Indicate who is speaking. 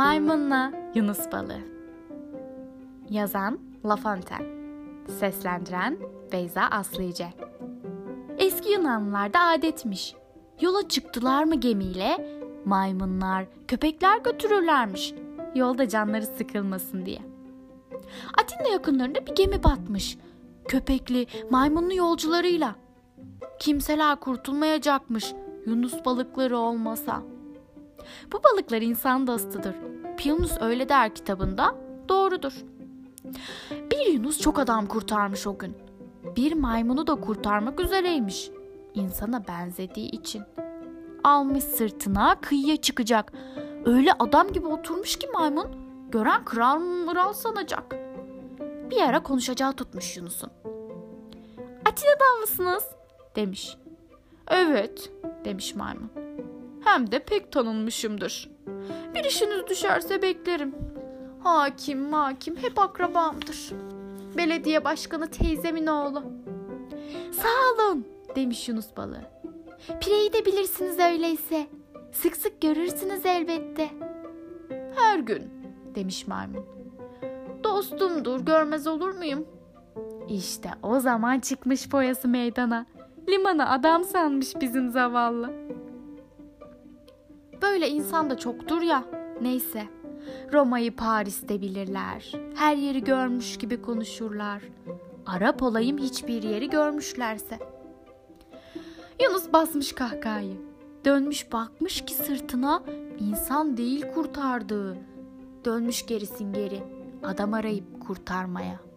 Speaker 1: Maymunla Yunus Balığı Yazan La Seslendiren Beyza Aslıce Eski Yunanlılarda adetmiş. Yola çıktılar mı gemiyle maymunlar, köpekler götürürlermiş. Yolda canları sıkılmasın diye. Atina yakınlarında bir gemi batmış. Köpekli, maymunlu yolcularıyla. Kimseler kurtulmayacakmış Yunus balıkları olmasa. Bu balıklar insan dostudur. Piyonus öyle der kitabında. Doğrudur. Bir Yunus çok adam kurtarmış o gün. Bir maymunu da kurtarmak üzereymiş. İnsana benzediği için. Almış sırtına kıyıya çıkacak. Öyle adam gibi oturmuş ki maymun. Gören kral mıral sanacak. Bir ara konuşacağı tutmuş Yunus'un. Atina'dan mısınız? demiş. Evet demiş maymun. Hem de pek tanınmışımdır. İşiniz düşerse beklerim. Hakim hakim hep akrabamdır. Belediye başkanı teyzemin oğlu. Sağ olun demiş Yunus balığı. Pireyi de bilirsiniz öyleyse. Sık sık görürsünüz elbette. Her gün demiş maymun. Dostumdur görmez olur muyum? İşte o zaman çıkmış foyası meydana. Limana adam sanmış bizim zavallı. Böyle insan da çoktur ya. Neyse. Roma'yı Paris'te bilirler. Her yeri görmüş gibi konuşurlar. Arap olayım hiçbir yeri görmüşlerse. Yunus basmış kahkahayı. Dönmüş bakmış ki sırtına insan değil kurtardığı. Dönmüş gerisin geri adam arayıp kurtarmaya.''